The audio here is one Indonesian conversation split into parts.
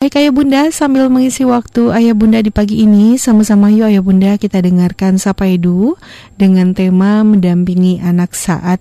Baik Ayah Bunda, sambil mengisi waktu Ayah Bunda di pagi ini, sama-sama yuk Ayah Bunda kita dengarkan Sapa Edu dengan tema mendampingi anak saat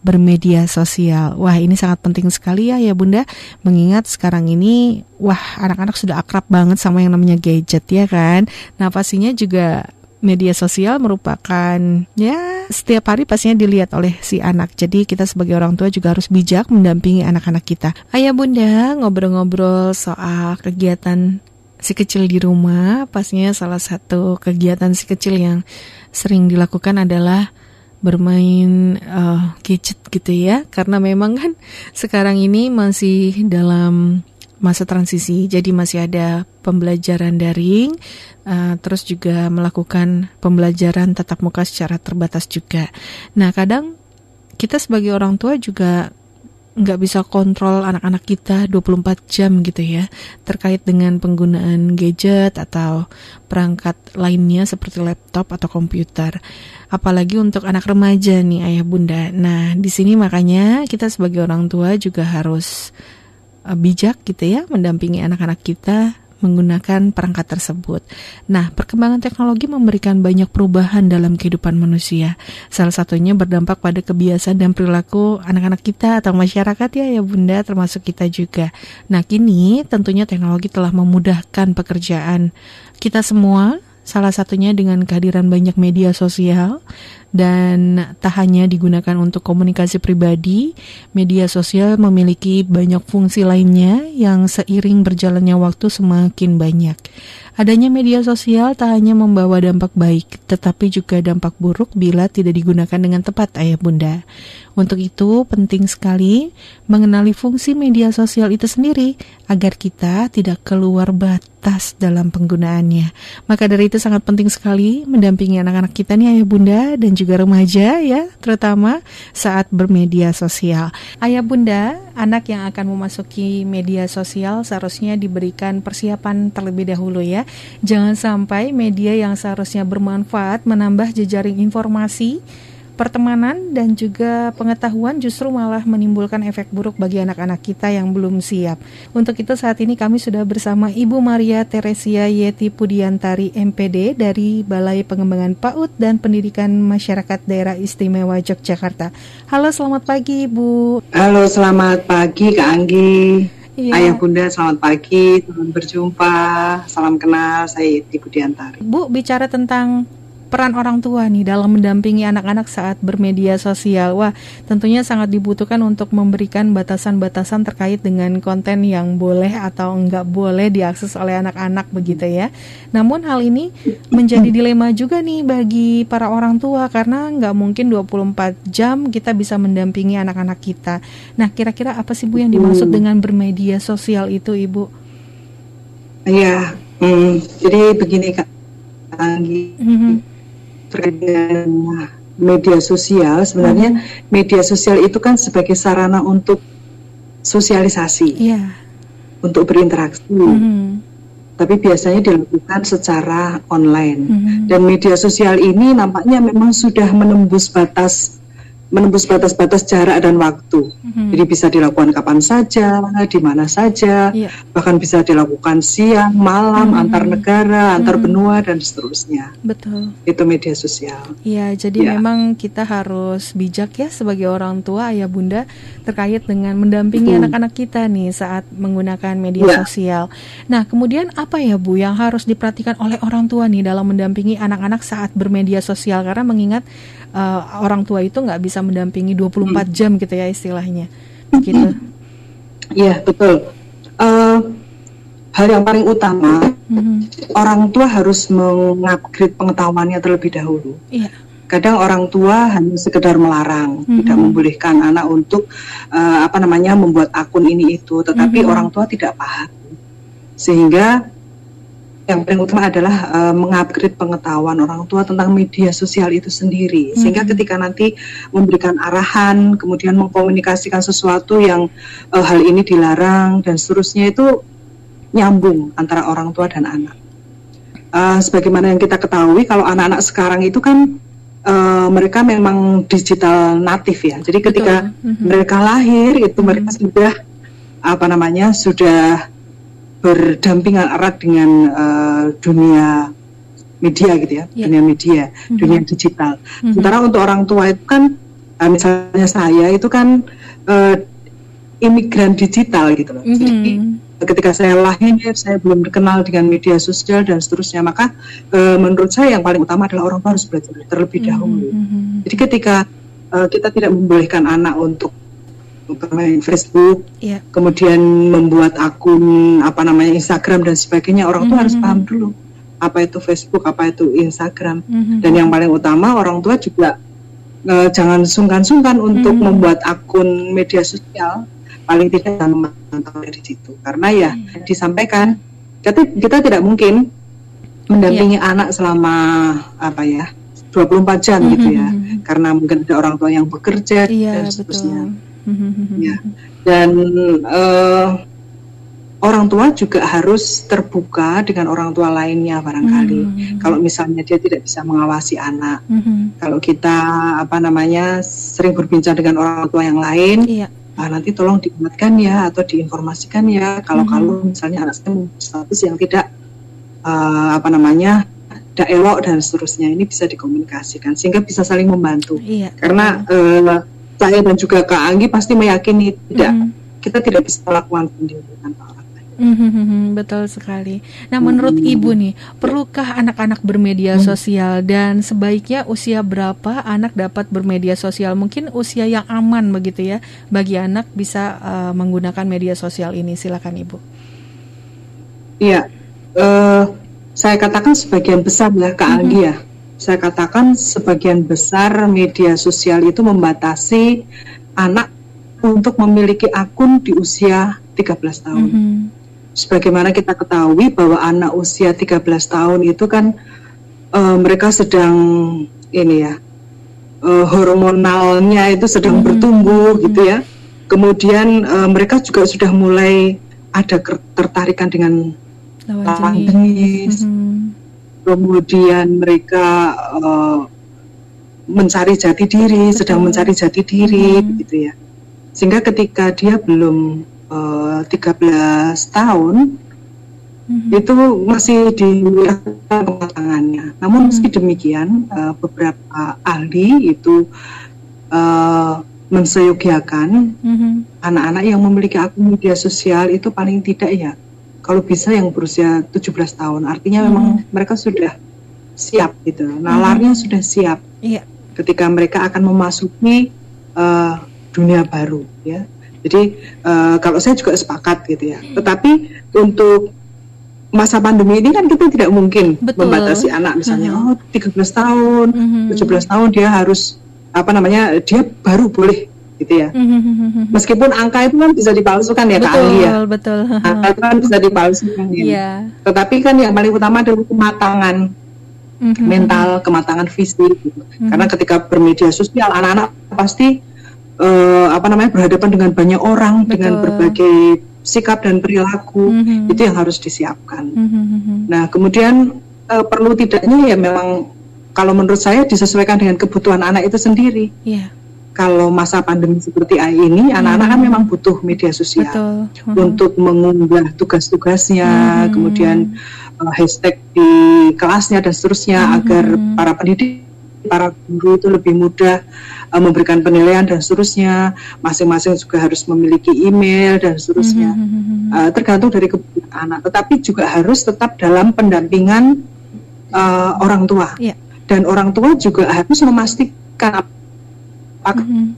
bermedia sosial. Wah ini sangat penting sekali ya ya Bunda, mengingat sekarang ini, wah anak-anak sudah akrab banget sama yang namanya gadget ya kan. Nah pastinya juga media sosial merupakan ya setiap hari pastinya dilihat oleh si anak. Jadi kita sebagai orang tua juga harus bijak mendampingi anak-anak kita. Ayah bunda ngobrol-ngobrol soal kegiatan si kecil di rumah. Pastinya salah satu kegiatan si kecil yang sering dilakukan adalah bermain uh, gadget gitu ya. Karena memang kan sekarang ini masih dalam masa transisi, jadi masih ada pembelajaran daring, uh, terus juga melakukan pembelajaran tatap muka secara terbatas juga. Nah, kadang kita sebagai orang tua juga nggak bisa kontrol anak-anak kita 24 jam gitu ya terkait dengan penggunaan gadget atau perangkat lainnya seperti laptop atau komputer. Apalagi untuk anak remaja nih ayah bunda. Nah di sini makanya kita sebagai orang tua juga harus bijak gitu ya mendampingi anak-anak kita menggunakan perangkat tersebut. Nah, perkembangan teknologi memberikan banyak perubahan dalam kehidupan manusia. Salah satunya berdampak pada kebiasaan dan perilaku anak-anak kita atau masyarakat ya ya Bunda termasuk kita juga. Nah, kini tentunya teknologi telah memudahkan pekerjaan kita semua salah satunya dengan kehadiran banyak media sosial dan tak hanya digunakan untuk komunikasi pribadi, media sosial memiliki banyak fungsi lainnya yang seiring berjalannya waktu semakin banyak. Adanya media sosial tak hanya membawa dampak baik, tetapi juga dampak buruk bila tidak digunakan dengan tepat, Ayah Bunda. Untuk itu, penting sekali mengenali fungsi media sosial itu sendiri agar kita tidak keluar batas dalam penggunaannya. Maka dari itu sangat penting sekali mendampingi anak-anak kita nih Ayah Bunda dan juga remaja ya, terutama saat bermedia sosial. Ayah Bunda, anak yang akan memasuki media sosial seharusnya diberikan persiapan terlebih dahulu ya. Jangan sampai media yang seharusnya bermanfaat menambah jejaring informasi pertemanan dan juga pengetahuan justru malah menimbulkan efek buruk bagi anak-anak kita yang belum siap. Untuk itu saat ini kami sudah bersama Ibu Maria Teresia Yeti Pudiantari MPD dari Balai Pengembangan PAUD dan Pendidikan Masyarakat Daerah Istimewa Yogyakarta. Halo, selamat pagi Ibu. Halo, selamat pagi Kak Anggi. Iya. Ayah Bunda, selamat pagi, selamat berjumpa, salam kenal, saya Yeti Pudiantari. Bu, bicara tentang peran orang tua nih dalam mendampingi anak-anak saat bermedia sosial. Wah, tentunya sangat dibutuhkan untuk memberikan batasan-batasan terkait dengan konten yang boleh atau enggak boleh diakses oleh anak-anak begitu ya. Namun hal ini menjadi dilema juga nih bagi para orang tua karena nggak mungkin 24 jam kita bisa mendampingi anak-anak kita. Nah, kira-kira apa sih Bu yang dimaksud dengan bermedia sosial itu, Ibu? Iya, hmm, jadi begini Kak Anggi. Mm -hmm dengan media sosial sebenarnya hmm. media sosial itu kan sebagai sarana untuk sosialisasi yeah. untuk berinteraksi hmm. tapi biasanya dilakukan secara online hmm. dan media sosial ini nampaknya memang sudah menembus batas menembus batas-batas jarak dan waktu. Mm-hmm. Jadi bisa dilakukan kapan saja, di mana saja, yeah. bahkan bisa dilakukan siang, malam, mm-hmm. antar negara, mm-hmm. antar benua dan seterusnya. Betul. Itu media sosial. Iya, jadi yeah. memang kita harus bijak ya sebagai orang tua, ayah bunda terkait dengan mendampingi mm. anak-anak kita nih saat menggunakan media yeah. sosial. Nah, kemudian apa ya Bu yang harus diperhatikan oleh orang tua nih dalam mendampingi anak-anak saat bermedia sosial karena mengingat uh, orang tua itu nggak bisa mendampingi 24 hmm. jam gitu ya istilahnya gitu iya betul uh, hal yang paling utama hmm. orang tua harus mengupgrade pengetahuannya terlebih dahulu iya kadang orang tua hanya sekedar melarang, mm-hmm. tidak membolehkan anak untuk uh, apa namanya membuat akun ini itu, tetapi mm-hmm. orang tua tidak paham, sehingga yang paling utama adalah uh, mengupgrade pengetahuan orang tua tentang media sosial itu sendiri hmm. sehingga ketika nanti memberikan arahan kemudian mengkomunikasikan sesuatu yang uh, hal ini dilarang dan seterusnya itu nyambung antara orang tua dan anak uh, sebagaimana yang kita ketahui kalau anak-anak sekarang itu kan uh, mereka memang digital natif ya jadi ketika hmm. mereka lahir itu mereka hmm. sudah apa namanya sudah berdampingan erat dengan uh, dunia media gitu ya, yeah. dunia media, mm-hmm. dunia digital. Mm-hmm. Sementara untuk orang tua itu kan, uh, misalnya saya itu kan uh, imigran digital gitu loh. Mm-hmm. Jadi ketika saya lahir, saya belum dikenal dengan media sosial dan seterusnya. Maka uh, menurut saya yang paling utama adalah orang tua harus belajar terlebih mm-hmm. dahulu. Mm-hmm. Jadi ketika uh, kita tidak membolehkan anak untuk bermain Facebook, yeah. kemudian membuat akun apa namanya Instagram dan sebagainya, orang tua mm-hmm. harus paham dulu apa itu Facebook, apa itu Instagram. Mm-hmm. Dan yang paling utama orang tua juga uh, jangan sungkan-sungkan untuk mm-hmm. membuat akun media sosial paling tidak memantau dari situ. Karena ya mm-hmm. disampaikan kita, kita tidak mungkin mendampingi yeah. anak selama apa ya 24 jam mm-hmm. gitu ya. Karena mungkin ada orang tua yang bekerja yeah, dan seterusnya. Mm-hmm. Ya. Dan uh, orang tua juga harus terbuka dengan orang tua lainnya barangkali. Mm -hmm. Kalau misalnya dia tidak bisa mengawasi anak, mm -hmm. kalau kita apa namanya sering berbincang dengan orang tua yang lain, iya. ah, nanti tolong diingatkan ya atau diinformasikan ya kalau mm -hmm. kalau misalnya anak saya status yang tidak uh, apa namanya tidak elok dan seterusnya ini bisa dikomunikasikan sehingga bisa saling membantu. Iya. Karena uh, saya dan juga Kak Anggi pasti meyakini tidak mm kita tidak bisa melakukan sendiri tanpa Mm-hmm, betul sekali. Nah, menurut mm-hmm. Ibu nih, perlukah anak-anak bermedia mm-hmm. sosial dan sebaiknya usia berapa anak dapat bermedia sosial? Mungkin usia yang aman begitu ya bagi anak bisa uh, menggunakan media sosial ini. Silakan Ibu. Iya, uh, saya katakan sebagian besar ya Kak mm-hmm. ya. Saya katakan sebagian besar media sosial itu membatasi anak untuk memiliki akun di usia 13 tahun. Mm-hmm sebagaimana kita ketahui bahwa anak usia 13 tahun itu kan uh, mereka sedang ini ya uh, hormonalnya itu sedang hmm. bertumbuh gitu ya. Kemudian uh, mereka juga sudah mulai ada tertarikan dengan lawan jenis. Hmm. Kemudian mereka uh, mencari jati diri, Betul. sedang mencari jati diri hmm. gitu ya. Sehingga ketika dia belum uh, eh, 13 tahun hmm. itu masih di kematangannya. Namun hmm. meski demikian uh, beberapa ahli itu uh, menseyogiakan hmm. anak-anak yang memiliki akun media sosial itu paling tidak ya kalau bisa yang berusia 17 tahun. Artinya hmm. memang mereka sudah siap gitu. Nalarnya hmm. sudah siap. Iya. Ketika mereka akan memasuki uh, dunia baru ya. Jadi uh, kalau saya juga sepakat gitu ya. Tetapi untuk masa pandemi ini kan kita tidak mungkin Betul. membatasi anak misalnya -huh. oh 13 tahun, uh -huh. 17 tahun dia harus apa namanya dia baru boleh gitu ya. Uh-huh. Meskipun angka itu kan bisa dipalsukan ya betul, Kak Ali ya. Betul. Angka itu kan bisa dipalsukan ya. Yeah. Tetapi kan yang paling utama adalah kematangan uh-huh. mental, kematangan fisik gitu. Karena ketika bermedia sosial anak-anak pasti uh, apa namanya berhadapan dengan banyak orang Betul. dengan berbagai sikap dan perilaku mm-hmm. itu yang harus disiapkan. Mm-hmm. Nah kemudian uh, perlu tidaknya ya memang kalau menurut saya disesuaikan dengan kebutuhan anak itu sendiri. Yeah. Kalau masa pandemi seperti ini, mm-hmm. anak-anak kan memang butuh media sosial Mm-hmm. untuk mengunggah tugas-tugasnya, mm-hmm. kemudian uh, hashtag di kelasnya dan seterusnya mm-hmm. agar para pendidik para guru itu lebih mudah uh, memberikan penilaian dan seterusnya. Masing-masing juga harus memiliki email dan seterusnya. Mm-hmm. Uh, tergantung dari kebutuhan anak, tetapi juga harus tetap dalam pendampingan uh, orang tua. Yeah. Dan orang tua juga harus memastikan apakah mm-hmm.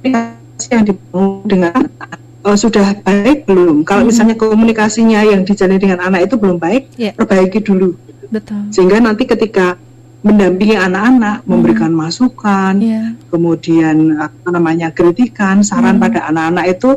komunikasi yang dibangun dengan anak uh, sudah baik belum. Kalau mm-hmm. misalnya komunikasinya yang dijalin dengan anak itu belum baik, yeah. perbaiki dulu Betul. Sehingga nanti ketika mendampingi anak-anak, hmm. memberikan masukan, yeah. kemudian apa namanya kritikan, saran hmm. pada anak-anak itu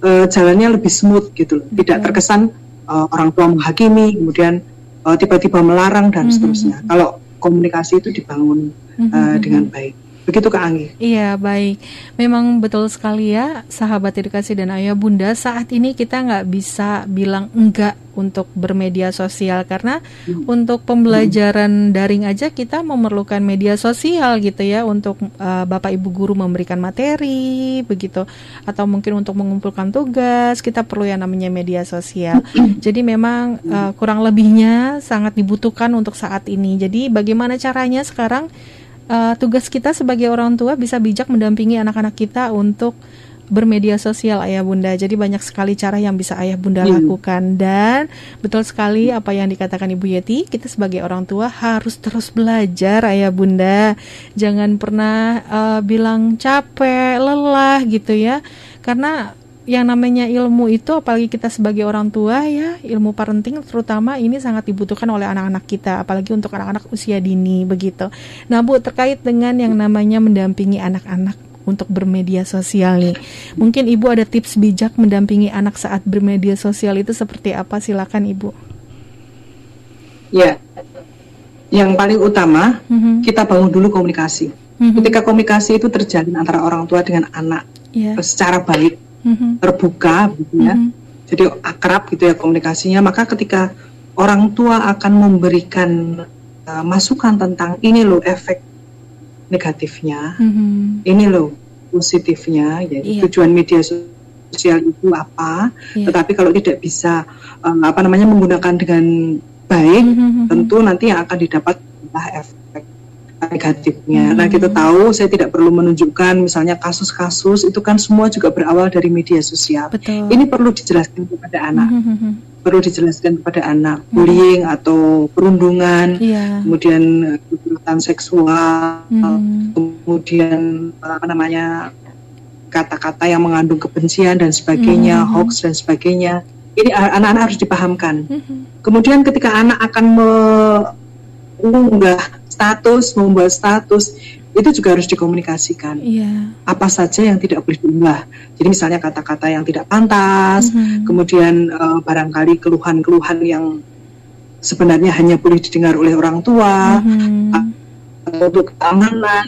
uh, jalannya lebih smooth gitu, Betul. tidak terkesan uh, orang tua menghakimi, kemudian uh, tiba-tiba melarang dan hmm. seterusnya. Kalau komunikasi itu dibangun uh, dengan baik. Begitu Kak Anggi. Iya, baik. Memang betul sekali ya, sahabat edukasi dan ayah bunda, saat ini kita nggak bisa bilang enggak untuk bermedia sosial karena hmm. untuk pembelajaran hmm. daring aja kita memerlukan media sosial gitu ya untuk uh, Bapak Ibu guru memberikan materi begitu atau mungkin untuk mengumpulkan tugas kita perlu yang namanya media sosial. Jadi memang uh, kurang lebihnya sangat dibutuhkan untuk saat ini. Jadi bagaimana caranya sekarang uh, tugas kita sebagai orang tua bisa bijak mendampingi anak-anak kita untuk bermedia sosial ayah bunda. Jadi banyak sekali cara yang bisa ayah bunda hmm. lakukan dan betul sekali apa yang dikatakan Ibu Yeti, kita sebagai orang tua harus terus belajar ayah bunda. Jangan pernah uh, bilang capek, lelah gitu ya. Karena yang namanya ilmu itu apalagi kita sebagai orang tua ya ilmu parenting terutama ini sangat dibutuhkan oleh anak-anak kita apalagi untuk anak-anak usia dini begitu. Nah Bu terkait dengan yang namanya mendampingi anak-anak untuk bermedia sosial nih. Mungkin Ibu ada tips bijak mendampingi anak saat bermedia sosial itu seperti apa? Silakan Ibu. Ya, yang paling utama mm-hmm. kita bangun dulu komunikasi. Mm-hmm. Ketika komunikasi itu terjalin antara orang tua dengan anak yeah. secara baik, mm-hmm. terbuka gitu ya. Mm-hmm. Jadi akrab gitu ya komunikasinya. Maka ketika orang tua akan memberikan uh, masukan tentang ini loh efek negatifnya, mm-hmm. ini loh positifnya. Jadi yeah. tujuan media sosial itu apa? Yeah. Tetapi kalau tidak bisa um, apa namanya menggunakan dengan baik, mm-hmm. tentu nanti yang akan didapat adalah efek negatifnya. Hmm. Nah kita tahu saya tidak perlu menunjukkan misalnya kasus-kasus itu kan semua juga berawal dari media sosial. Betul. Ini perlu dijelaskan kepada anak, hmm. perlu dijelaskan kepada anak hmm. bullying atau perundungan, yeah. kemudian kekerasan seksual, hmm. kemudian apa namanya kata-kata yang mengandung kebencian dan sebagainya, hmm. hoax dan sebagainya. Ini anak-anak harus dipahamkan. Hmm. Kemudian ketika anak akan mengunggah status, membuat status itu juga harus dikomunikasikan. Yeah. Apa saja yang tidak boleh diunggah. Jadi misalnya kata-kata yang tidak pantas, mm-hmm. kemudian uh, barangkali keluhan-keluhan yang sebenarnya hanya boleh didengar oleh orang tua, mm-hmm. untuk keamanan,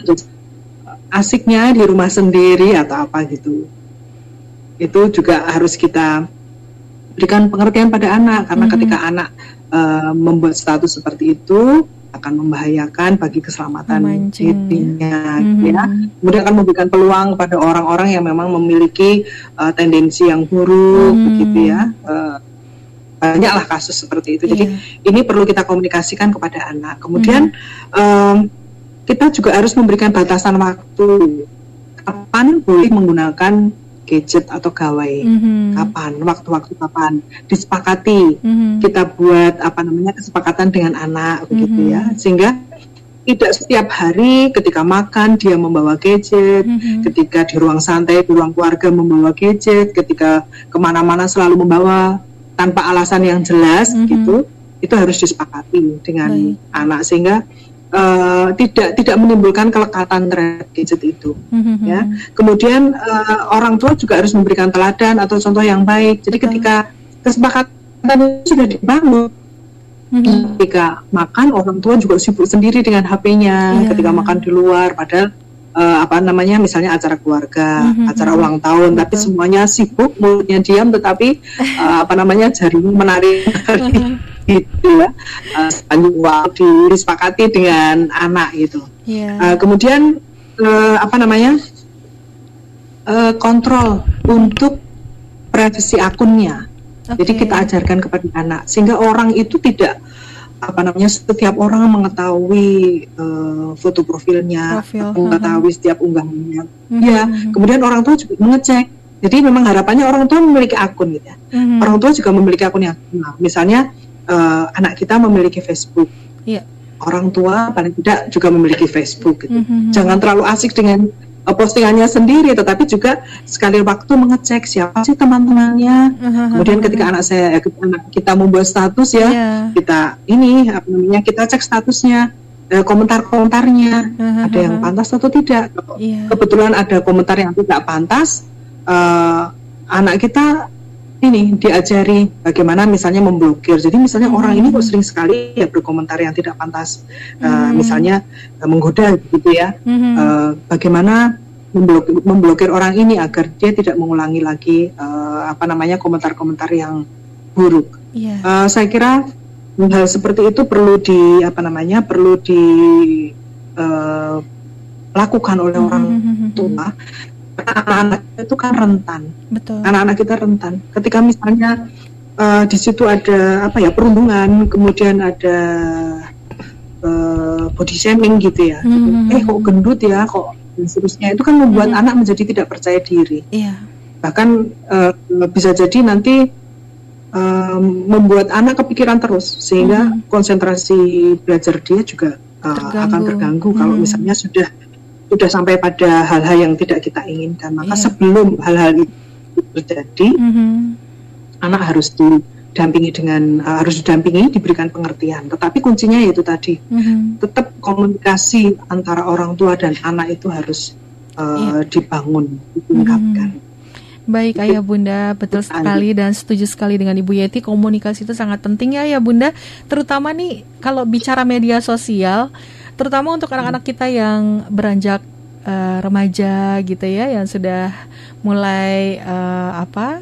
asiknya di rumah sendiri atau apa gitu. Itu juga harus kita berikan pengertian pada anak karena mm-hmm. ketika anak uh, membuat status seperti itu akan membahayakan bagi keselamatan dirinya mm-hmm. ya kemudian akan memberikan peluang pada orang-orang yang memang memiliki uh, tendensi yang buruk mm-hmm. begitu ya uh, banyaklah kasus seperti itu jadi yeah. ini perlu kita komunikasikan kepada anak kemudian mm-hmm. um, kita juga harus memberikan batasan waktu kapan boleh menggunakan gadget atau gawai mm-hmm. kapan waktu-waktu kapan disepakati mm-hmm. kita buat apa namanya kesepakatan dengan anak mm-hmm. begitu ya sehingga tidak setiap hari ketika makan dia membawa gadget, mm-hmm. ketika di ruang santai di ruang keluarga membawa gadget, ketika ke mana-mana selalu membawa tanpa alasan yang jelas mm-hmm. gitu, itu harus disepakati dengan Baik. anak sehingga uh, tidak tidak menimbulkan kelekatan terhadap gadget itu mm-hmm. ya kemudian uh, orang tua juga harus memberikan teladan atau contoh yang baik jadi ketika kesepakatan itu sudah dibangun mm-hmm. ketika makan orang tua juga sibuk sendiri dengan HP-nya yeah. ketika makan di luar padahal uh, apa namanya misalnya acara keluarga, mm-hmm. acara ulang tahun, Betul. tapi semuanya sibuk, mulutnya diam, tetapi uh, apa namanya jaring menarik gitu ya uh, disepakati dengan anak gitu. Yeah. Uh, kemudian uh, apa namanya uh, kontrol untuk privasi akunnya. Okay. Jadi kita ajarkan kepada anak sehingga orang itu tidak apa namanya setiap orang mengetahui uh, foto profilnya, Profil. mengetahui uh-huh. setiap unggahannya. Uh-huh. Ya, kemudian orang tua juga mengecek. Jadi memang harapannya orang tua memiliki akun gitu ya. Uh-huh. Orang tua juga memiliki akun yang nah, misalnya uh, anak kita memiliki Facebook. Yeah. Orang tua paling tidak juga memiliki Facebook gitu. Uh-huh. Jangan terlalu asik dengan uh, postingannya sendiri, tetapi juga sekali waktu mengecek siapa sih teman-temannya. Uh-huh. Kemudian ketika anak saya, eh, anak kita membuat status ya, yeah. kita ini apa namanya kita cek statusnya komentar-komentarnya uh-huh. ada yang pantas atau tidak. Yeah. Kebetulan ada komentar yang tidak pantas, uh, anak kita ini diajari bagaimana misalnya memblokir. Jadi misalnya hmm. orang ini kok sering sekali ya berkomentar yang tidak pantas, hmm. uh, misalnya uh, menggoda gitu ya. Hmm. Uh, bagaimana memblokir, memblokir orang ini agar dia tidak mengulangi lagi uh, apa namanya komentar-komentar yang buruk. Yeah. Iya. Uh, saya kira hal seperti itu perlu di apa namanya perlu dilakukan uh, oleh mm -hmm. orang hmm, hmm, tua anak-anak itu kan rentan. Betul. Anak-anak kita rentan. Ketika misalnya uh, di situ ada apa ya perundungan, kemudian ada uh, body shaming gitu ya. Hmm. Eh kok gendut ya, kok dan seterusnya itu kan membuat hmm. anak menjadi tidak percaya diri. Iya. Bahkan uh, bisa jadi nanti um, membuat anak kepikiran terus sehingga hmm. konsentrasi belajar dia juga uh, terganggu. akan terganggu hmm. kalau misalnya sudah sudah sampai pada hal-hal yang tidak kita inginkan. Maka yeah. sebelum hal-hal itu terjadi, mm-hmm. anak harus didampingi dengan uh, harus didampingi, diberikan pengertian. Tetapi kuncinya yaitu tadi, mm-hmm. tetap komunikasi antara orang tua dan anak itu harus uh, yeah. dibangun, ditingkatkan. Mm-hmm. Baik Ayah Bunda, betul sekali dan setuju sekali dengan Ibu Yeti komunikasi itu sangat penting ya ya Bunda, terutama nih kalau bicara media sosial terutama untuk anak-anak kita yang beranjak uh, remaja gitu ya yang sudah mulai uh, apa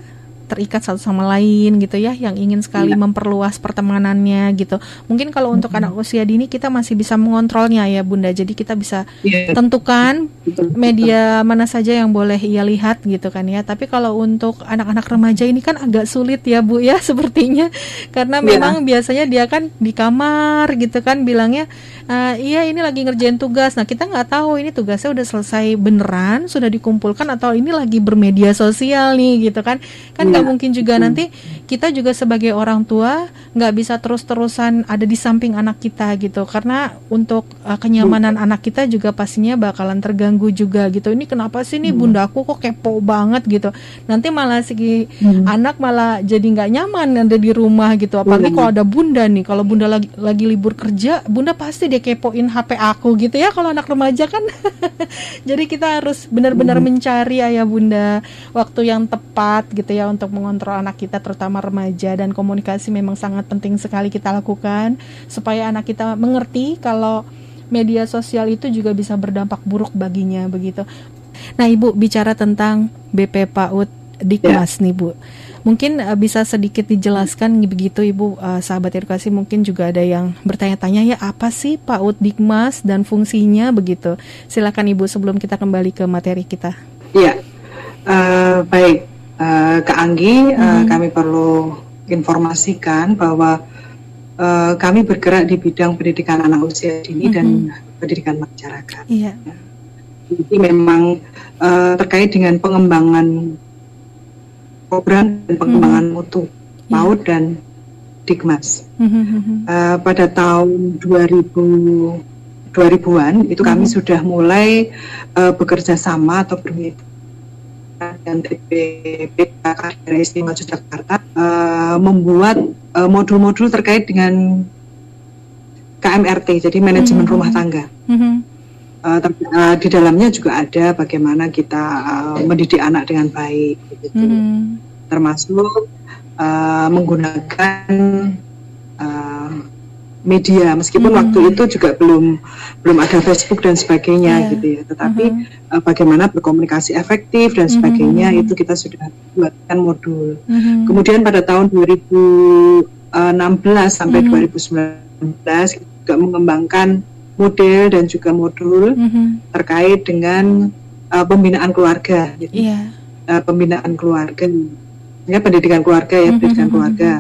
terikat satu sama lain gitu ya yang ingin sekali ya. memperluas pertemanannya gitu mungkin kalau untuk mm-hmm. anak usia dini kita masih bisa mengontrolnya ya bunda jadi kita bisa ya. tentukan media mana saja yang boleh ia lihat gitu kan ya tapi kalau untuk anak-anak remaja ini kan agak sulit ya bu ya sepertinya karena ya. memang biasanya dia kan di kamar gitu kan bilangnya uh, iya ini lagi ngerjain tugas nah kita nggak tahu ini tugasnya udah selesai beneran sudah dikumpulkan atau ini lagi bermedia sosial nih gitu kan kan nggak ya. mungkin juga nanti kita juga sebagai orang tua nggak bisa terus-terusan ada di samping anak kita gitu karena untuk uh, kenyamanan hmm. anak kita juga pastinya bakalan terganggu juga gitu ini kenapa sih nih hmm. bunda aku kok kepo banget gitu nanti malah segi hmm. anak malah jadi nggak nyaman ada di rumah gitu apalagi hmm. kalau ada bunda nih kalau bunda lagi lagi libur kerja bunda pasti dia kepoin HP aku gitu ya kalau anak remaja kan jadi kita harus benar-benar hmm. mencari ayah bunda waktu yang tepat gitu ya untuk mengontrol anak kita terutama remaja dan komunikasi memang sangat penting sekali kita lakukan supaya anak kita mengerti kalau media sosial itu juga bisa berdampak buruk baginya begitu. Nah, Ibu bicara tentang BP PAUD Dikmas ya. nih, Bu. Mungkin uh, bisa sedikit dijelaskan begitu Ibu uh, sahabat edukasi mungkin juga ada yang bertanya-tanya ya apa sih PAUD Dikmas dan fungsinya begitu. Silakan Ibu sebelum kita kembali ke materi kita. Iya. Uh, baik, uh, Kak Anggi, uh, kami perlu informasikan bahwa uh, kami bergerak di bidang pendidikan anak usia dini -hmm. dan pendidikan masyarakat. Iya. Jadi memang uh, terkait dengan pengembangan program dan pengembangan hmm. mutu yeah. PAUD dan Dikmas. Hmm. Uh, pada tahun 2000 2000-an itu kami hmm. sudah mulai uh, bekerja sama atau bermitra dan TPP Daerah Istimewa Yogyakarta uh, membuat modul-modul uh, terkait dengan KMRT, jadi manajemen hmm. rumah tangga. Hmm. Uh, uh, di dalamnya juga ada bagaimana kita uh, mendidik anak dengan baik, gitu. Hmm termasuk uh, menggunakan uh, media meskipun hmm. waktu itu juga belum belum ada Facebook dan sebagainya yeah. gitu ya tetapi uh -huh. uh, bagaimana berkomunikasi efektif dan sebagainya uh -huh. itu kita sudah buatkan modul uh -huh. kemudian pada tahun 2016 sampai uh -huh. 2019 juga mengembangkan model dan juga modul uh -huh. terkait dengan uh, pembinaan keluarga gitu. yeah. uh, pembinaan keluarga ya pendidikan keluarga ya mm-hmm. pendidikan keluarga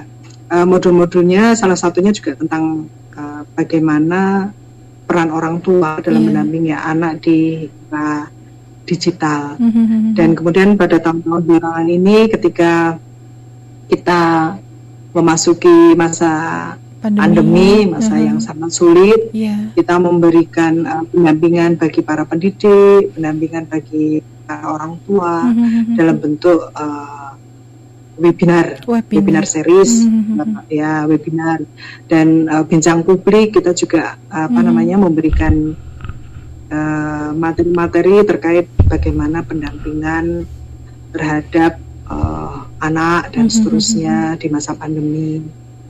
uh, modul-modulnya salah satunya juga tentang uh, bagaimana peran orang tua dalam yeah. mendampingi anak di uh, digital mm-hmm. dan kemudian pada tahun-tahun belakangan ini ketika kita memasuki masa pandemi, pandemi masa uh-huh. yang sangat sulit yeah. kita memberikan uh, pendampingan bagi para pendidik pendampingan bagi para orang tua uh-huh. dalam bentuk uh, webinar, webinar, webinar series, mm-hmm. ya webinar dan uh, bincang publik kita juga uh, apa mm-hmm. namanya memberikan uh, materi-materi terkait bagaimana pendampingan terhadap uh, anak dan seterusnya di masa pandemi.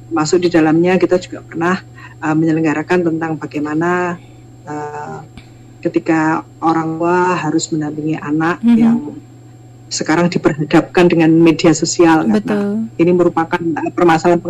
Masuk di dalamnya kita juga pernah uh, menyelenggarakan tentang bagaimana uh, ketika orang tua harus mendampingi anak mm -hmm. yang sekarang diperhadapkan dengan media sosial Betul. karena ini merupakan permasalahan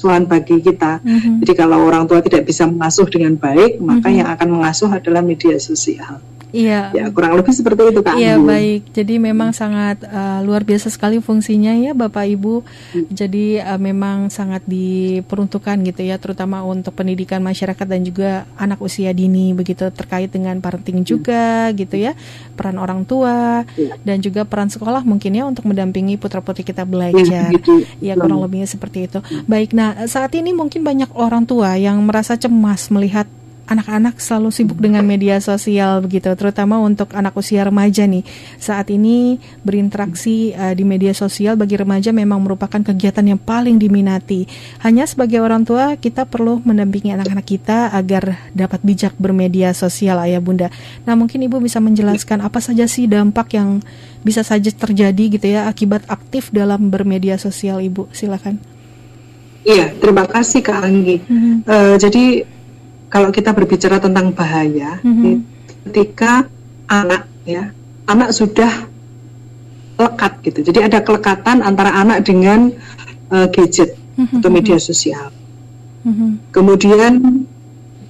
pengasuhan bagi kita. Mm -hmm. Jadi kalau orang tua tidak bisa mengasuh dengan baik, maka mm -hmm. yang akan mengasuh adalah media sosial. Iya. Ya kurang lebih seperti itu Kak. Iya baik. Jadi memang sangat uh, luar biasa sekali fungsinya ya Bapak Ibu. Hmm. Jadi uh, memang sangat diperuntukkan gitu ya, terutama untuk pendidikan masyarakat dan juga anak usia dini begitu terkait dengan parenting hmm. juga gitu ya, peran orang tua ya. dan juga peran sekolah mungkin ya untuk mendampingi putra putri kita belajar. Ya, gitu. ya kurang lebihnya seperti itu. Baik. Nah saat ini mungkin banyak orang tua yang merasa cemas melihat anak-anak selalu sibuk dengan media sosial begitu, terutama untuk anak usia remaja nih. Saat ini berinteraksi uh, di media sosial bagi remaja memang merupakan kegiatan yang paling diminati. Hanya sebagai orang tua kita perlu mendampingi anak-anak kita agar dapat bijak bermedia sosial ayah bunda. Nah mungkin ibu bisa menjelaskan apa saja sih dampak yang bisa saja terjadi gitu ya akibat aktif dalam bermedia sosial ibu silakan. Iya, terima kasih Kak Anggi. Mm -hmm. uh, jadi kalau kita berbicara tentang bahaya, mm-hmm. ketika anak ya anak sudah lekat gitu. Jadi ada kelekatan antara anak dengan uh, gadget mm-hmm. atau media sosial. Mm-hmm. Kemudian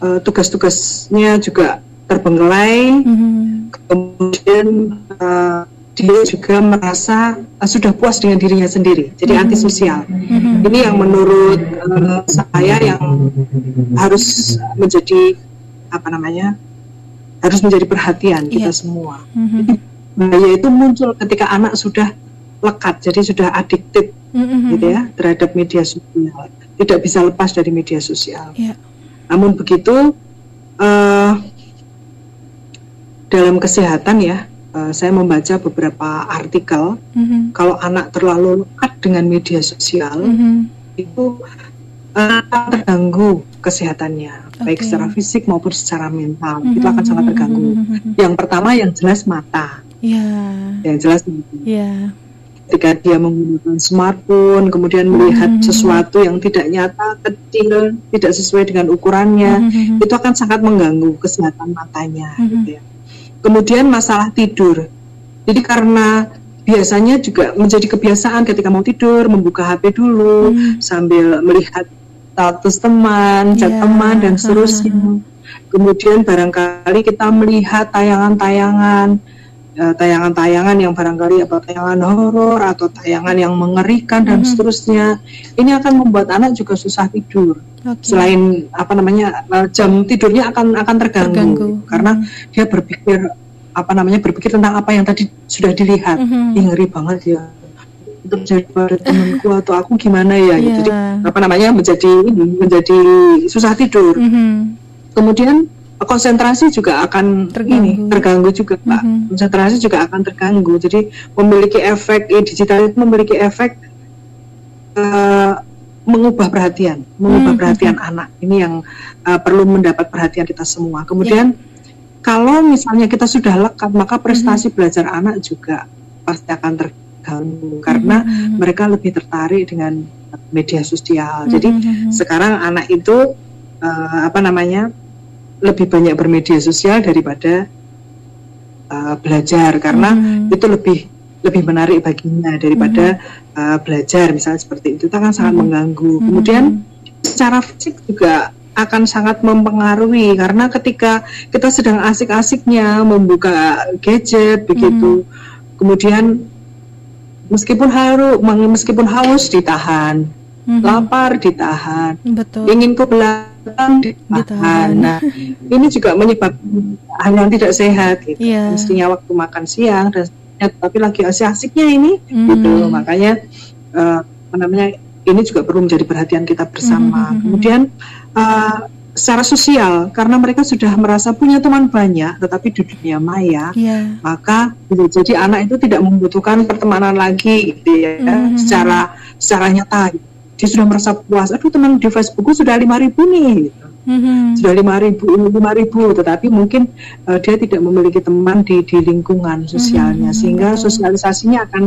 uh, tugas-tugasnya juga terbengkelai. Mm-hmm. Kemudian uh, dia juga merasa uh, sudah puas dengan dirinya sendiri, jadi mm-hmm. antisosial. Mm-hmm. Ini yang menurut uh, saya yang harus menjadi apa namanya harus menjadi perhatian yeah. kita semua. Mm-hmm. bahaya itu muncul ketika anak sudah lekat, jadi sudah adiktif, mm-hmm. gitu ya terhadap media sosial, tidak bisa lepas dari media sosial. Yeah. Namun begitu uh, dalam kesehatan ya uh, saya membaca beberapa artikel mm-hmm. kalau anak terlalu lekat dengan media sosial mm-hmm. itu uh, terganggu kesehatannya okay. baik secara fisik maupun secara mental mm-hmm. itu akan sangat terganggu. Mm-hmm. Yang pertama yang jelas mata. Yeah. Yang jelas. Yeah. Ketika dia menggunakan smartphone, kemudian melihat mm-hmm. sesuatu yang tidak nyata, kecil, tidak sesuai dengan ukurannya, mm-hmm. itu akan sangat mengganggu kesehatan matanya. Mm-hmm. Gitu ya Kemudian masalah tidur. Jadi karena biasanya juga menjadi kebiasaan ketika mau tidur membuka HP dulu hmm. sambil melihat status teman, chat yeah. teman dan seterusnya. Kemudian barangkali kita melihat tayangan-tayangan eh, tayangan-tayangan yang barangkali apa tayangan horor atau tayangan yang mengerikan dan mm -hmm. seterusnya. Ini akan membuat anak juga susah tidur. Okay. Selain apa namanya eh, jam tidurnya akan akan terganggu, terganggu. karena hmm. dia berpikir apa namanya berpikir tentang apa yang tadi sudah dilihat. Hmm. Ih, ngeri banget ya terjadi pada temanku atau aku gimana ya yeah. jadi apa namanya menjadi menjadi susah tidur. Hmm. Kemudian konsentrasi juga akan terganggu, ini, terganggu juga pak. Mm-hmm. Konsentrasi juga akan terganggu. Jadi memiliki efek eh, digital itu memiliki efek uh, mengubah perhatian, mengubah hmm. perhatian hmm. anak. Ini yang uh, perlu mendapat perhatian kita semua. Kemudian yeah. kalau misalnya kita sudah lekat, maka prestasi hmm. belajar anak juga pasti akan terganggu karena hmm. mereka lebih tertarik dengan media sosial. Hmm. Jadi sekarang anak itu uh, apa namanya lebih banyak bermedia sosial daripada uh, belajar karena hmm. itu lebih lebih menarik baginya daripada mm-hmm. uh, belajar misalnya seperti itu itu akan sangat mm-hmm. mengganggu mm-hmm. kemudian secara fisik juga akan sangat mempengaruhi karena ketika kita sedang asik-asiknya membuka gadget begitu mm-hmm. kemudian meskipun haru meskipun haus ditahan mm-hmm. lapar ditahan Betul. ingin ke belakang ditahan. ditahan nah ini juga menyebabkan hal yang tidak sehat gitu. yeah. mestinya waktu makan siang dan ya, tapi lagi asik-asiknya ini hmm. gitu makanya uh, namanya ini juga perlu menjadi perhatian kita bersama hmm. kemudian uh, secara sosial karena mereka sudah merasa punya teman banyak tetapi di dunia maya yeah. maka jadi anak itu tidak membutuhkan pertemanan lagi gitu ya mm-hmm. secara secara nyata dia sudah merasa puas aduh teman di Facebookku sudah lima ribu nih gitu. hmm. sudah lima ribu lima ribu tetapi mungkin uh, dia tidak memiliki teman di di lingkungan sosialnya hmm. sehingga sosialisasinya akan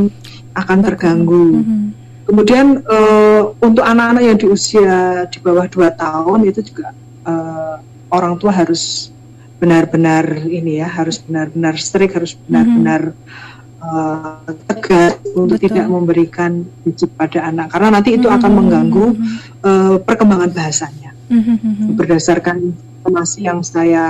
akan terganggu hmm. kemudian uh, untuk anak-anak yang di usia di bawah dua tahun itu juga uh, orang tua harus benar-benar ini ya harus benar-benar strict harus benar-benar uh, tegas untuk Betul. tidak memberikan biji pada anak karena nanti itu akan mengganggu uh, perkembangan bahasanya berdasarkan informasi yang saya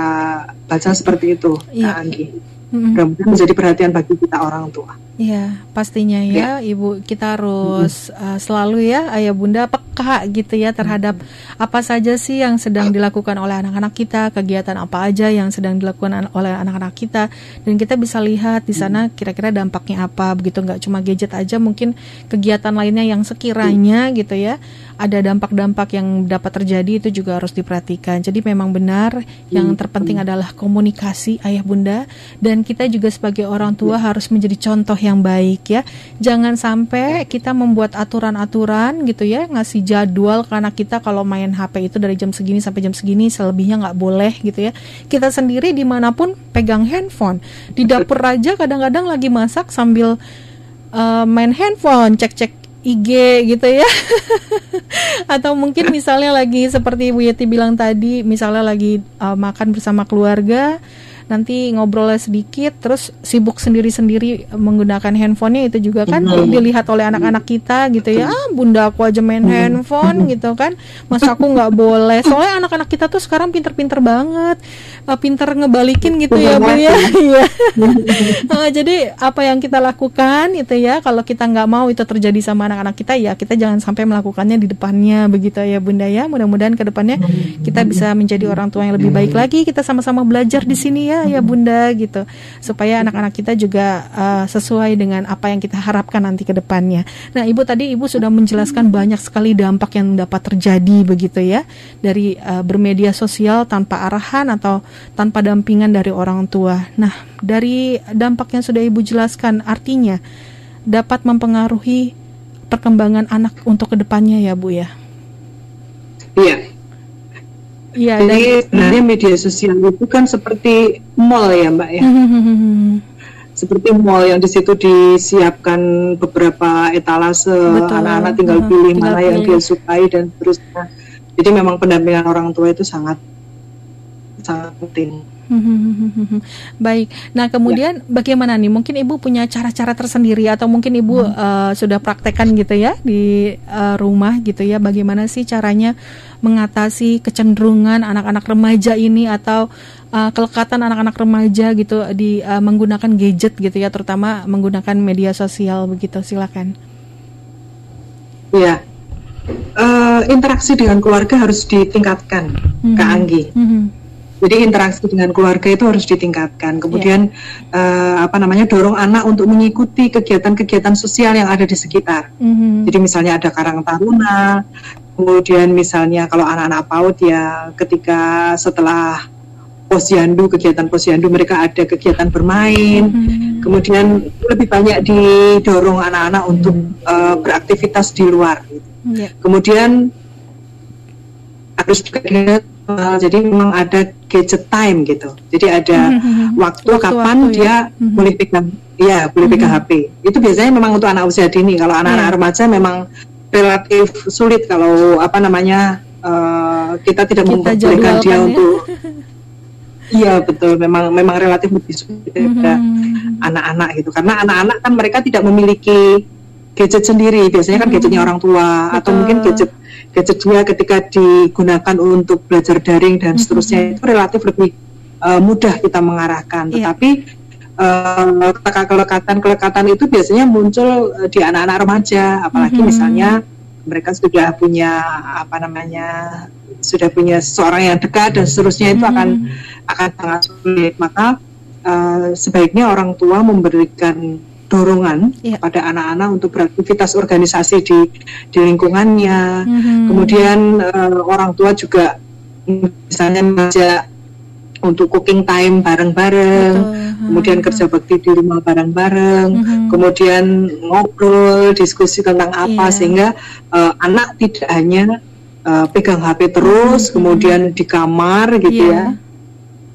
baca seperti itu ya. Kak Anggi mudah-mudahan menjadi perhatian bagi kita orang tua Iya, pastinya ya, ya, Ibu. Kita harus hmm. uh, selalu ya, ayah bunda peka gitu ya terhadap hmm. apa saja sih yang sedang dilakukan oleh anak-anak kita, kegiatan apa aja yang sedang dilakukan oleh anak-anak kita, dan kita bisa lihat di sana kira-kira dampaknya apa. Begitu nggak cuma gadget aja, mungkin kegiatan lainnya yang sekiranya gitu ya ada dampak-dampak yang dapat terjadi itu juga harus diperhatikan. Jadi memang benar yang terpenting adalah komunikasi ayah bunda dan kita juga sebagai orang tua harus menjadi contoh yang baik ya. Jangan sampai kita membuat aturan-aturan gitu ya, ngasih jadwal karena kita kalau main HP itu dari jam segini sampai jam segini, selebihnya nggak boleh gitu ya. Kita sendiri di mana pun pegang handphone. Di dapur aja kadang-kadang lagi masak sambil uh, main handphone, cek-cek IG gitu ya. Atau mungkin misalnya lagi seperti Bu Yeti bilang tadi misalnya lagi uh, makan bersama keluarga nanti ngobrolnya sedikit terus sibuk sendiri-sendiri menggunakan handphonenya itu juga kan mm-hmm. dilihat oleh anak-anak kita gitu ya. Ah bunda aku aja main mm-hmm. handphone gitu kan. Masa aku nggak boleh. Soalnya anak-anak kita tuh sekarang pinter-pinter banget. Uh, pinter ngebalikin gitu ya bu ya. Iya. Uh, jadi apa yang kita lakukan itu ya kalau kita nggak mau itu terjadi sama anak-anak kita ya kita jangan sampai melakukannya di depannya begitu ya bunda ya. Mudah-mudahan ke depannya kita bisa menjadi orang tua yang lebih baik lagi. Kita sama-sama belajar di sini ya ya bunda gitu supaya anak-anak kita juga uh, sesuai dengan apa yang kita harapkan nanti ke depannya. Nah ibu tadi ibu sudah menjelaskan banyak sekali dampak yang dapat terjadi begitu ya dari uh, bermedia sosial tanpa arahan atau tanpa dampingan dari orang tua. Nah dari dampak yang sudah ibu jelaskan artinya dapat mempengaruhi perkembangan anak untuk ke depannya ya bu ya. Iya, Iya, Jadi dan, sebenarnya media sosial itu kan seperti mall ya Mbak ya. seperti mall yang di situ disiapkan beberapa etalase anak-anak tinggal pilih tinggal mana pilih. yang dia sukai dan terus jadi memang pendampingan orang tua itu sangat sangat penting. Baik. Nah, kemudian ya. bagaimana nih? Mungkin Ibu punya cara-cara tersendiri atau mungkin Ibu hmm. uh, sudah praktekkan gitu ya di uh, rumah gitu ya. Bagaimana sih caranya mengatasi kecenderungan anak-anak remaja ini atau uh, kelekatan anak-anak remaja gitu di uh, menggunakan gadget gitu ya, terutama menggunakan media sosial begitu. Silakan. Ya. Uh, interaksi dengan keluarga harus ditingkatkan, -hmm. Kak Anggi. -hmm jadi interaksi dengan keluarga itu harus ditingkatkan. Kemudian yeah. uh, apa namanya dorong anak untuk mengikuti kegiatan-kegiatan sosial yang ada di sekitar. Mm-hmm. Jadi misalnya ada karang taruna, kemudian misalnya kalau anak-anak PAUD ya ketika setelah posyandu kegiatan posyandu mereka ada kegiatan bermain. Mm-hmm. Kemudian lebih banyak didorong anak-anak untuk uh, beraktivitas di luar. Yeah. Kemudian harus juga Uh, jadi memang ada gadget time gitu. Jadi ada mm-hmm. waktu, waktu kapan waktu, dia mm-hmm. boleh pegang, ya boleh pegang mm-hmm. HP. Itu biasanya memang untuk anak usia dini. Kalau anak-anak yeah. remaja memang relatif sulit kalau apa namanya uh, kita tidak membolehkan dia ya. untuk. Iya betul, memang memang relatif lebih sulit daripada mm-hmm. anak-anak gitu. Karena anak-anak kan mereka tidak memiliki gadget sendiri. Biasanya kan gadgetnya orang tua betul. atau mungkin gadget gadget dia ketika digunakan untuk belajar daring dan seterusnya mm -hmm. itu relatif lebih uh, mudah kita mengarahkan. Yeah. Tetapi uh, kelekatan-kelekatan itu biasanya muncul uh, di anak-anak remaja, apalagi mm -hmm. misalnya mereka sudah punya apa namanya sudah punya seorang yang dekat dan seterusnya itu mm -hmm. akan akan sangat sulit. Maka uh, sebaiknya orang tua memberikan dorongan yeah. pada anak-anak untuk beraktivitas organisasi di di lingkungannya. Mm-hmm. Kemudian uh, orang tua juga misalnya mengajak untuk cooking time bareng-bareng, hmm. kemudian kerja bakti di rumah bareng-bareng, hmm. kemudian ngobrol, diskusi tentang apa yeah. sehingga uh, anak tidak hanya uh, pegang HP terus, hmm. kemudian di kamar gitu yeah.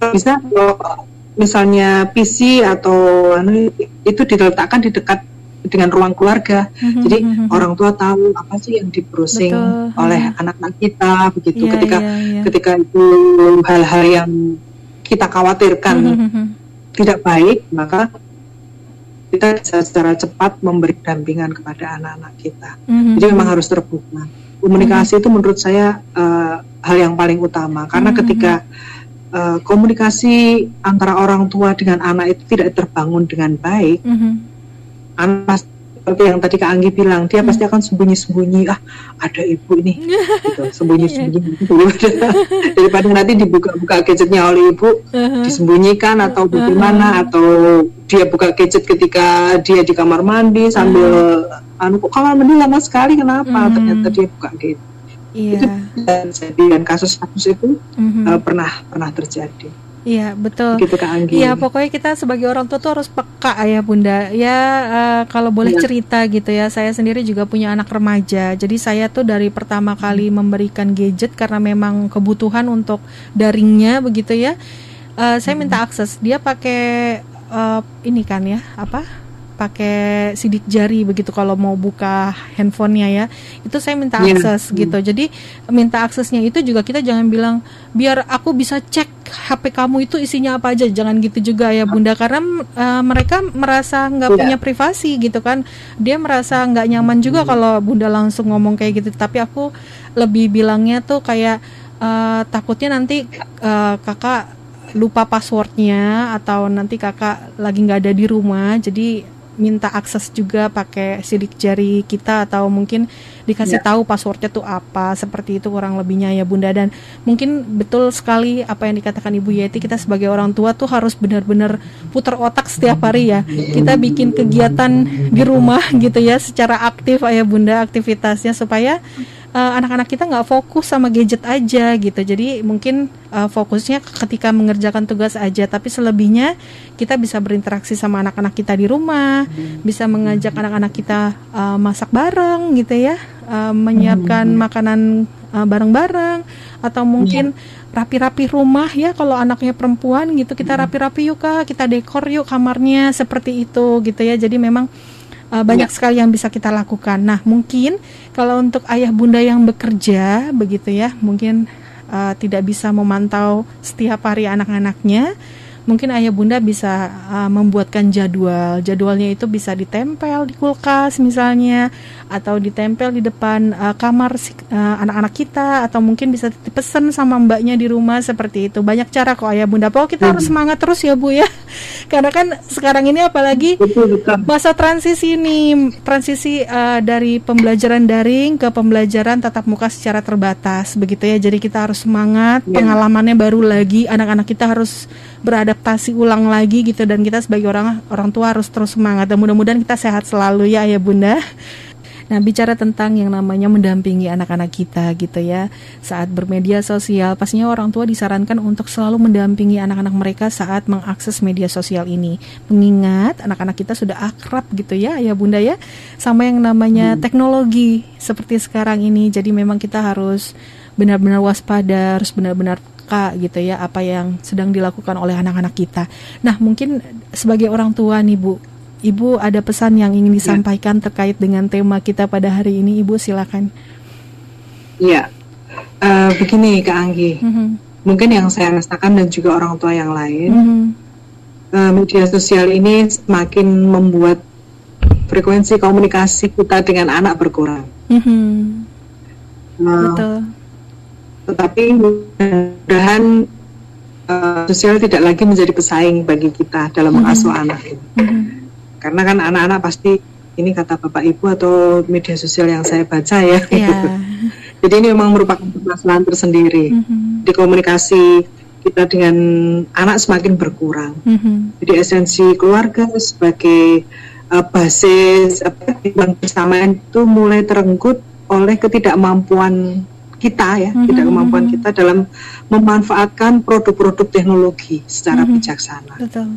ya. Bisa kalau misalnya PC atau anu, itu diletakkan di dekat dengan ruang keluarga. Mm-hmm. Jadi mm-hmm. orang tua tahu apa sih yang di browsing oleh mm-hmm. anak-anak kita begitu yeah, ketika yeah, yeah. ketika itu hal-hal yang kita khawatirkan mm-hmm. tidak baik, maka kita bisa secara cepat memberi dampingan kepada anak-anak kita. Mm-hmm. Jadi memang harus terbuka. Komunikasi mm-hmm. itu menurut saya uh, hal yang paling utama karena mm-hmm. ketika uh, komunikasi antara orang tua dengan anak itu tidak terbangun dengan baik, mm-hmm. anak seperti yang tadi Kak Anggi bilang, dia pasti akan sembunyi-sembunyi, ah ada ibu ini, gitu, sembunyi-sembunyi daripada, daripada nanti dibuka-buka gadgetnya oleh ibu, uh-huh. disembunyikan atau bagaimana, uh-huh. atau dia buka gadget ketika dia di kamar mandi sambil, uh-huh. anu kok kamar mandi lama sekali, kenapa? Uh-huh. Ternyata dia buka gadget. Yeah. Itu dan kasus-kasus itu uh-huh. uh, pernah pernah terjadi. Iya betul. Gitu Kak Anggi. Iya pokoknya kita sebagai orang tua tuh harus peka ya Bunda. Ya uh, kalau boleh ya. cerita gitu ya. Saya sendiri juga punya anak remaja. Jadi saya tuh dari pertama kali memberikan gadget karena memang kebutuhan untuk daringnya begitu ya. Uh, saya minta akses. Dia pakai uh, ini kan ya apa? Pakai sidik jari begitu kalau mau buka handphonenya ya itu saya minta iya. akses yeah. gitu jadi minta aksesnya itu juga kita jangan bilang biar aku bisa cek HP kamu itu isinya apa aja jangan gitu juga ya bunda karena uh, mereka merasa nggak yeah. punya privasi gitu kan dia merasa nggak nyaman juga hmm. kalau bunda langsung ngomong kayak gitu tapi aku lebih bilangnya tuh kayak uh, takutnya nanti uh, kakak lupa passwordnya atau nanti kakak lagi nggak ada di rumah jadi minta akses juga pakai sidik jari kita atau mungkin dikasih ya. tahu passwordnya tuh apa seperti itu kurang lebihnya ya bunda dan mungkin betul sekali apa yang dikatakan ibu Yeti kita sebagai orang tua tuh harus benar-benar putar otak setiap hari ya kita bikin kegiatan di rumah gitu ya secara aktif ayah bunda aktivitasnya supaya uh, anak-anak kita nggak fokus sama gadget aja gitu. Jadi mungkin uh, fokusnya ketika mengerjakan tugas aja. Tapi selebihnya kita bisa berinteraksi sama anak-anak kita di rumah bisa mengajak anak-anak kita uh, masak bareng gitu ya. Uh, menyiapkan makanan uh, bareng-bareng. Atau mungkin iya. rapi-rapi rumah ya kalau anaknya perempuan gitu. Kita rapi-rapi yuk kak. Kita dekor yuk kamarnya seperti itu gitu ya. Jadi memang uh, banyak ya. sekali yang bisa kita lakukan. Nah, mungkin kalau untuk ayah bunda yang bekerja begitu ya, mungkin uh, tidak bisa memantau setiap hari anak-anaknya mungkin ayah bunda bisa uh, membuatkan jadwal. Jadwalnya itu bisa ditempel di kulkas misalnya atau ditempel di depan uh, kamar uh, anak-anak kita atau mungkin bisa dipesan sama mbaknya di rumah seperti itu. Banyak cara kok ayah bunda. Pokoknya kita hmm. harus semangat terus ya Bu ya. Karena kan sekarang ini apalagi masa transisi ini transisi uh, dari pembelajaran daring ke pembelajaran tatap muka secara terbatas begitu ya. Jadi kita harus semangat, yeah. pengalamannya baru lagi, anak-anak kita harus beradaptasi ulang lagi gitu dan kita sebagai orang orang tua harus terus semangat dan mudah-mudahan kita sehat selalu ya ayah bunda. Nah, bicara tentang yang namanya mendampingi anak-anak kita gitu ya. Saat bermedia sosial, pastinya orang tua disarankan untuk selalu mendampingi anak-anak mereka saat mengakses media sosial ini. Mengingat anak-anak kita sudah akrab gitu ya, ya Bunda ya, sama yang namanya hmm. teknologi seperti sekarang ini. Jadi memang kita harus benar-benar waspada, harus benar-benar peka gitu ya apa yang sedang dilakukan oleh anak-anak kita. Nah, mungkin sebagai orang tua nih Bu, Ibu ada pesan yang ingin ya. disampaikan ya. terkait dengan tema kita pada hari ini, Ibu silakan. Iya, uh, begini Kak Anggi, mm -hmm. mungkin yang saya rasakan dan juga orang tua yang lain, mm -hmm. uh, media sosial ini semakin membuat frekuensi komunikasi kita dengan anak berkurang. Mm -hmm. uh, Betul tetapi mudah-mudahan uh, sosial tidak lagi menjadi pesaing bagi kita dalam mm-hmm. mengasuh mm-hmm. anak mm-hmm. karena kan anak-anak pasti ini kata bapak ibu atau media sosial yang saya baca ya yeah. jadi ini memang merupakan permasalahan tersendiri mm-hmm. di komunikasi kita dengan anak semakin berkurang mm-hmm. jadi esensi keluarga sebagai uh, basis apa yang bersamaan itu mulai terenggut oleh ketidakmampuan kita ya, mm-hmm. tidak kemampuan kita dalam memanfaatkan produk-produk teknologi secara mm-hmm. bijaksana. Betul.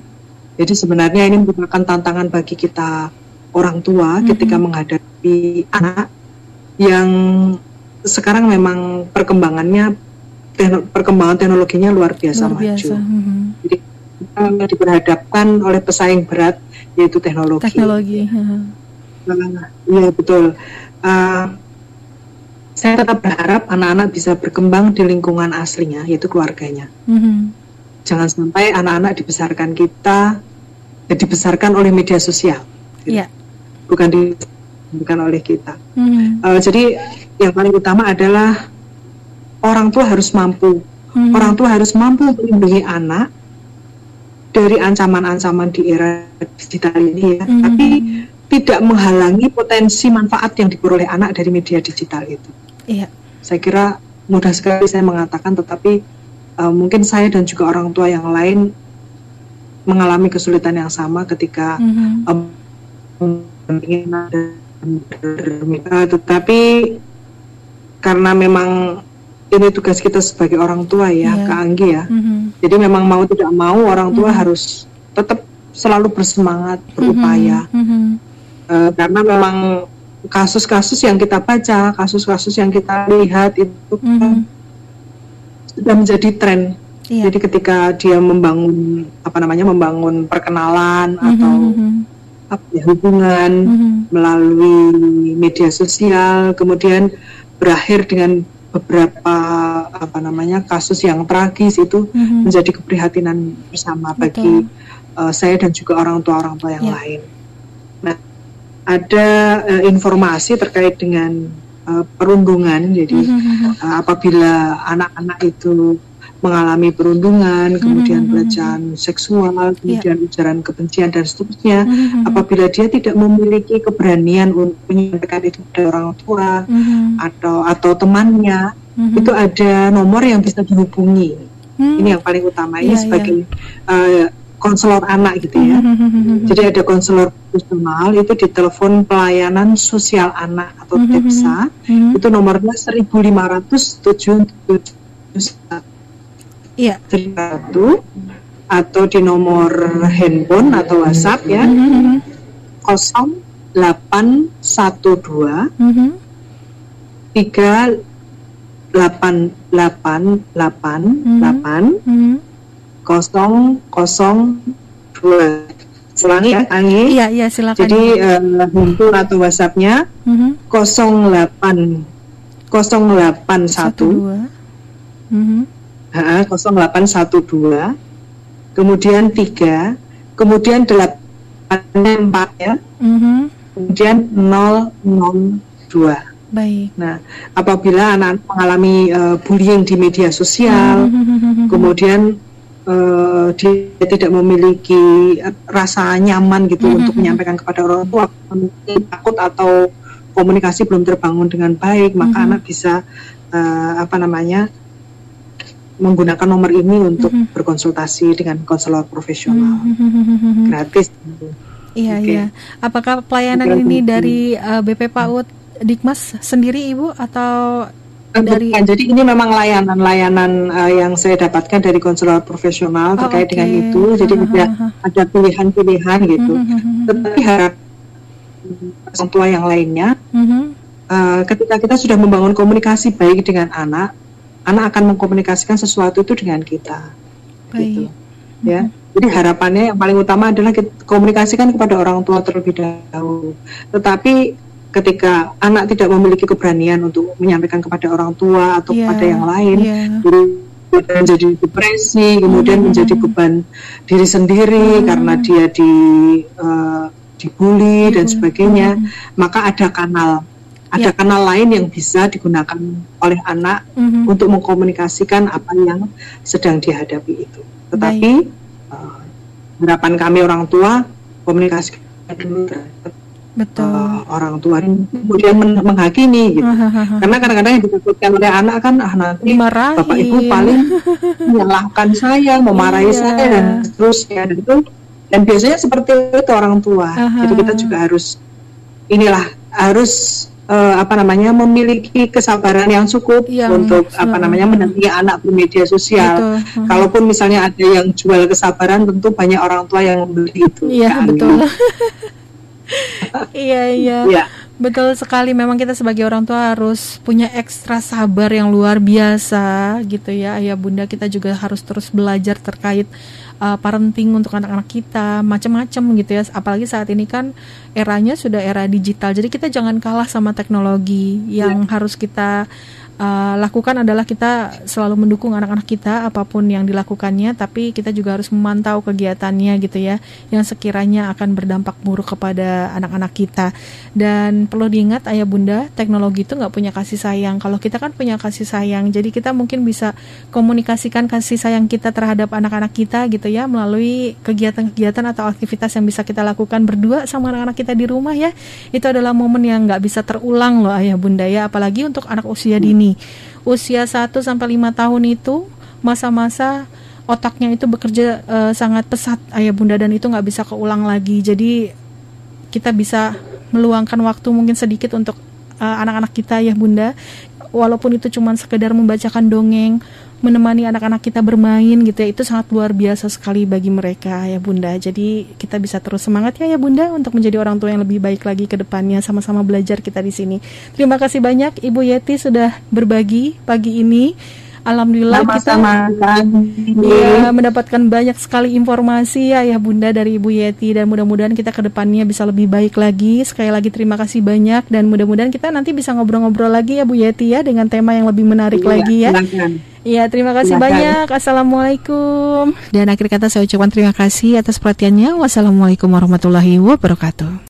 Jadi sebenarnya ini merupakan tantangan bagi kita orang tua mm-hmm. ketika menghadapi anak yang sekarang memang perkembangannya tekno, perkembangan teknologinya luar biasa, luar biasa. maju. Hmm. Jadi kita diperhadapkan oleh pesaing berat yaitu teknologi. Teknologi. Nah, iya betul. Uh, saya tetap berharap anak-anak bisa berkembang di lingkungan aslinya yaitu keluarganya. Hmm. Jangan sampai anak-anak dibesarkan kita, ya, dibesarkan oleh media sosial. Gitu. Yeah. Bukan di bukan oleh kita. Hmm. Uh, jadi yang paling utama adalah orang tua harus mampu, hmm. orang tua harus mampu melindungi anak dari ancaman-ancaman di era digital ini ya, hmm. tapi tidak menghalangi potensi manfaat yang diperoleh anak dari media digital itu. Iya. Saya kira mudah sekali saya mengatakan, tetapi uh, mungkin saya dan juga orang tua yang lain mengalami kesulitan yang sama ketika mm -hmm. um, ingin tetapi karena memang ini tugas kita sebagai orang tua ya, yeah. Kak Anggi ya. Mm-hmm. Jadi memang mau tidak mau orang tua mm-hmm. harus tetap selalu bersemangat, berupaya. Mm-hmm. Uh, karena memang kasus-kasus yang kita baca, kasus-kasus yang kita lihat itu mm-hmm. sudah menjadi tren. Yeah. Jadi ketika dia membangun apa namanya membangun perkenalan mm-hmm. atau apa ya, hubungan mm-hmm. melalui media sosial, kemudian berakhir dengan beberapa apa namanya kasus yang tragis itu mm-hmm. menjadi keprihatinan bersama bagi uh, saya dan juga orang tua orang tua yang yeah. lain. Ada uh, informasi terkait dengan uh, perundungan, jadi mm-hmm. uh, apabila anak-anak itu mengalami perundungan, kemudian mm-hmm. pelecehan seksual, iya. kemudian yeah. ujaran kebencian dan seterusnya. Mm-hmm. Apabila dia tidak memiliki keberanian untuk menyampaikan itu kepada orang tua mm-hmm. atau atau temannya, mm-hmm. itu ada nomor yang bisa dihubungi. Mm-hmm. Ini yang paling utama ini yeah, sebagai yeah. Uh, konselor anak gitu ya. Mm-hmm. Jadi ada konselor profesional itu di telepon pelayanan sosial anak atau. TEPSA. Itu nomornya 1507 Iya. Satu atau di nomor handphone atau WhatsApp ya. Kosong delapan satu dua tiga delapan delapan delapan delapan kosong kosong dua selangi ya Anggi iya iya silakan. Jadi uh, handphone atau WhatsAppnya kosong delapan kosong delapan satu. Ha, 0812 kemudian 3 kemudian 84 ya. Mm -hmm. kemudian 002 Baik. Nah, apabila anak mengalami uh, bullying di media sosial, mm-hmm. kemudian uh, dia tidak memiliki rasa nyaman gitu mm-hmm. untuk menyampaikan kepada orang tua, takut atau komunikasi belum terbangun dengan baik, maka mm-hmm. anak bisa uh, apa namanya menggunakan nomor ini untuk mm -hmm. berkonsultasi dengan konselor profesional mm -hmm. gratis. Iya okay. iya. Apakah pelayanan okay. ini dari uh, BP PAUD Dikmas sendiri ibu atau dari Bukan, jadi ini memang layanan-layanan uh, yang saya dapatkan dari konselor profesional oh, terkait okay. dengan itu. Jadi uh, ada ada pilihan-pilihan gitu. Uh, uh, Tetapi harap orang tua yang lainnya, uh, uh, ketika kita sudah membangun komunikasi baik dengan anak, anak akan mengkomunikasikan sesuatu itu dengan kita. Baik. Gitu. Ya. Jadi harapannya yang paling utama adalah kita komunikasikan kepada orang tua terlebih dahulu. Tetapi ketika anak tidak memiliki keberanian untuk menyampaikan kepada orang tua atau yeah, kepada yang lain, yeah. jadi menjadi depresi, kemudian hmm. menjadi beban diri sendiri hmm. karena dia di uh, dibully dan sebagainya, hmm. maka ada kanal ada ya. kanal lain yang bisa digunakan oleh anak mm-hmm. untuk mengkomunikasikan apa yang sedang dihadapi itu. Tetapi uh, harapan kami orang tua komunikasi dulu Betul. Uh, orang tua kemudian men menghakimi gitu. Karena kadang-kadang yang ditakutkan oleh anak kan ah nanti Dimarahin. bapak ibu paling menyalahkan saya, memarahi iya. saya dan seterusnya dan itu dan biasanya seperti itu orang tua. Jadi kita juga harus inilah harus uh, apa namanya memiliki kesabaran yang cukup yang, untuk uh, apa namanya mendampingi anak bermedia sosial. Betul. Kalaupun misalnya ada yang jual kesabaran, tentu banyak orang tua yang membeli itu. Iya kan? betul. iya iya. Ya. Betul sekali. Memang kita sebagai orang tua harus punya ekstra sabar yang luar biasa gitu ya. Ayah bunda kita juga harus terus belajar terkait uh, parenting untuk anak-anak kita, macam-macam gitu ya. Apalagi saat ini kan eranya sudah era digital. Jadi kita jangan kalah sama teknologi yang ya. harus kita uh, lakukan adalah kita selalu mendukung anak-anak kita apa pun yang dilakukannya, tapi kita juga harus memantau kegiatannya gitu ya, yang sekiranya akan berdampak buruk kepada anak-anak kita. Dan perlu diingat ayah bunda, teknologi itu nggak punya kasih sayang. Kalau kita kan punya kasih sayang, jadi kita mungkin bisa komunikasikan kasih sayang kita terhadap anak-anak kita gitu ya melalui kegiatan-kegiatan atau aktivitas yang bisa kita lakukan berdua sama anak-anak kita di rumah ya. Itu adalah momen yang nggak bisa terulang loh ayah bunda ya, apalagi untuk anak usia dini Usia 1 sampai 5 tahun itu masa-masa otaknya itu bekerja uh, sangat pesat ayah bunda dan itu nggak bisa keulang lagi. Jadi kita bisa meluangkan waktu mungkin sedikit untuk eh, anak-anak uh, kita ya bunda walaupun itu cuma sekedar membacakan dongeng menemani anak-anak kita bermain gitu ya. Itu sangat luar biasa sekali bagi mereka ya bunda. Jadi kita bisa terus semangat ya ya bunda untuk menjadi orang tua yang lebih baik lagi ke depannya. Sama-sama belajar kita di sini. Terima kasih banyak ibu Yeti sudah berbagi pagi ini. Alhamdulillah Sama-sama. kita ya, mendapatkan banyak sekali informasi ya ya Bunda dari Ibu Yeti. Dan mudah-mudahan kita ke depannya bisa lebih baik lagi. Sekali lagi terima kasih banyak. Dan mudah-mudahan kita nanti bisa ngobrol-ngobrol lagi ya Bu Yeti ya dengan tema yang lebih menarik ya, lagi ya. Iya, terima kasih Silahkan. banyak. Assalamualaikum. Dan akhir kata saya ucapkan terima kasih atas perhatiannya. Wassalamualaikum warahmatullahi wabarakatuh.